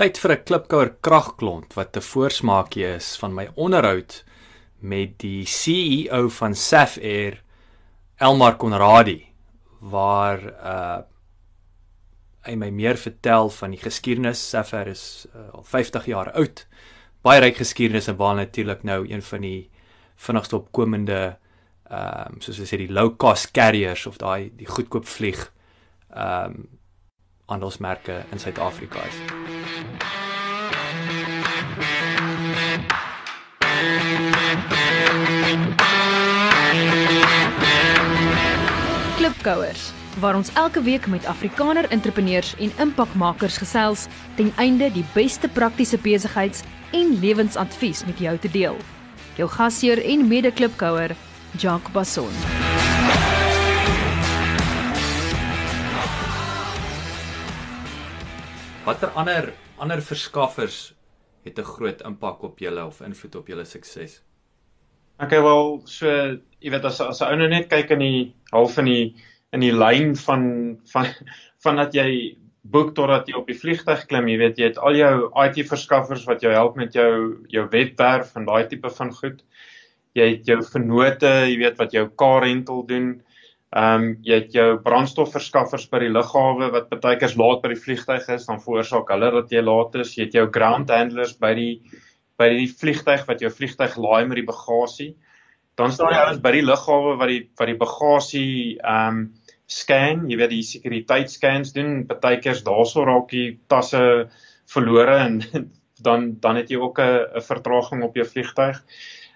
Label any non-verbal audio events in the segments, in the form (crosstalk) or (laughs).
Tyd vir 'n klipkouer kragklont wat 'n voorsmaakie is van my onderhoud met die CEO van Saf Air, Elmar Conradi, waar uh hy my meer vertel van die geskiedenis. Saf Air is uh, al 50 jaar oud. Baie ryk geskiedenis en baie natuurlik nou een van die vinnigste opkomende ehm um, soos ons sê die low cost carriers of daai die goedkoop vlieg ehm um, handelsmerke in Suid-Afrika is. Klipkouers waar ons elke week met Afrikaner entrepreneurs en impakmakers gesels ten einde die beste praktiese besigheids- en lewensadvies met jou te deel. Jou gasheer en mede-klipkouer, Jacques Basson. Watter ander ander verskaffers het 'n groot impak op julle of invloed op julle sukses? Okay, wel so, jy weet as as 'n ou nou net kyk in die half in die in die lyn van van (laughs) van dat jy boek totdat jy op die vliegtuig klim, jy weet jy het al jou IT verskaffers wat jou help met jou jou webwerf en daai tipe van goed. Jy het jou vennote, jy weet wat jou car rental doen. Ehm um, jy het jou brandstofverskaffers by die lughawe wat baie keer laat by die vliegtyg is, dan veroorsaak hulle dat jy laat is. Jy het jou ground handlers by die by die vliegtyg wat jou vliegtyg laai met die bagasie. Dan staan jy ouens by die lughawe wat die wat die bagasie ehm um, scan, jy weet die sekuriteitsscans doen. Baie keer daarso raak die tasse verlore en (laughs) dan dan het jy ook 'n 'n vertraging op jou vliegtyg.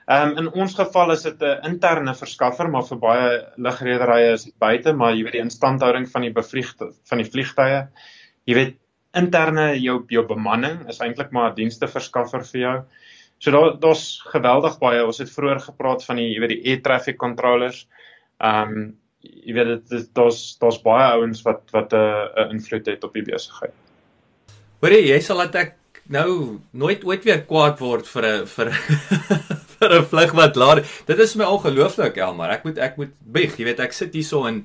Ehm um, in ons geval is dit 'n interne verskaffer, maar vir baie lugrederye is dit buite, maar jy weet die instandhouding van die bevliegte van die vliegtye. Jy weet interne jou jou bemanning is eintlik maar 'n dienste verskaffer vir jou. So daar daar's geweldig baie. Ons het vroeër gepraat van die jy weet die air traffic controllers. Ehm um, jy weet dit daar's daar's baie ouens wat wat 'n uh, 'n invloed het op die besigheid. Hoorie, jy sal laat ek nou nooit ooit weer kwaad word vir 'n vir vir 'n vlug wat laat. Dit is my ongelooflik, Elmar. Ek moet ek moet bieg, jy weet, ek sit hierso en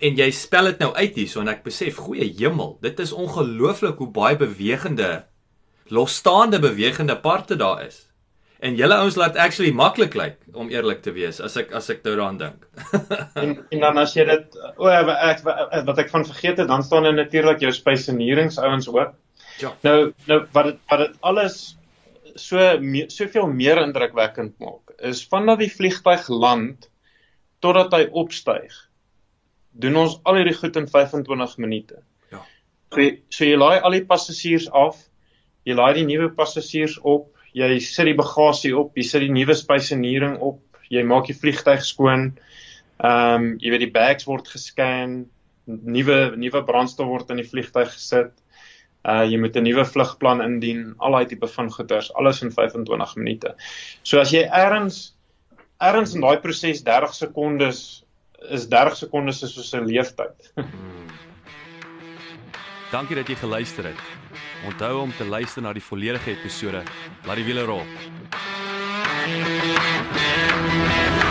en jy spel dit nou uit hierso en ek besef, goeie hemel, dit is ongelooflik hoe baie bewegende losstaande bewegende parte daar is. En julle ouens laat actually maklik lyk like, om eerlik te wees as ek as ek nou daaraan dink. (laughs) en en dan as jy dit o ek wat ek van vergeet het, dan staan daar natuurlik jou spesieneringsouens ook. Ja. Nou nou wat dit wat dit alles so me, soveel meer indrukwekkend maak is vandat die vliegtyg land totdat hy opstyg doen ons al hierdie goed in 25 minute. Ja. So jy, so jy laai al die passasiers af. Jy laai die nuwe passasiers op. Jy sit die bagasie op, jy sit die nuwe spysenering op. Jy maak die vliegtyg skoon. Ehm um, jy weet die bags word gescan, nuwe nuwe brandstof word in die vliegtyg gesit. Uh jy moet 'n nuwe vlugplan indien, al daai tipe van goeders, alles in 25 minute. So as jy ergens ergens in daai proses 30 sekondes is 30 sekondes is soos 'n leeftyd. (laughs) Hmm. Dankie dat jy geluister het. Onthou om te luister na die volledige episode. Laat die wiele rol. Thank you.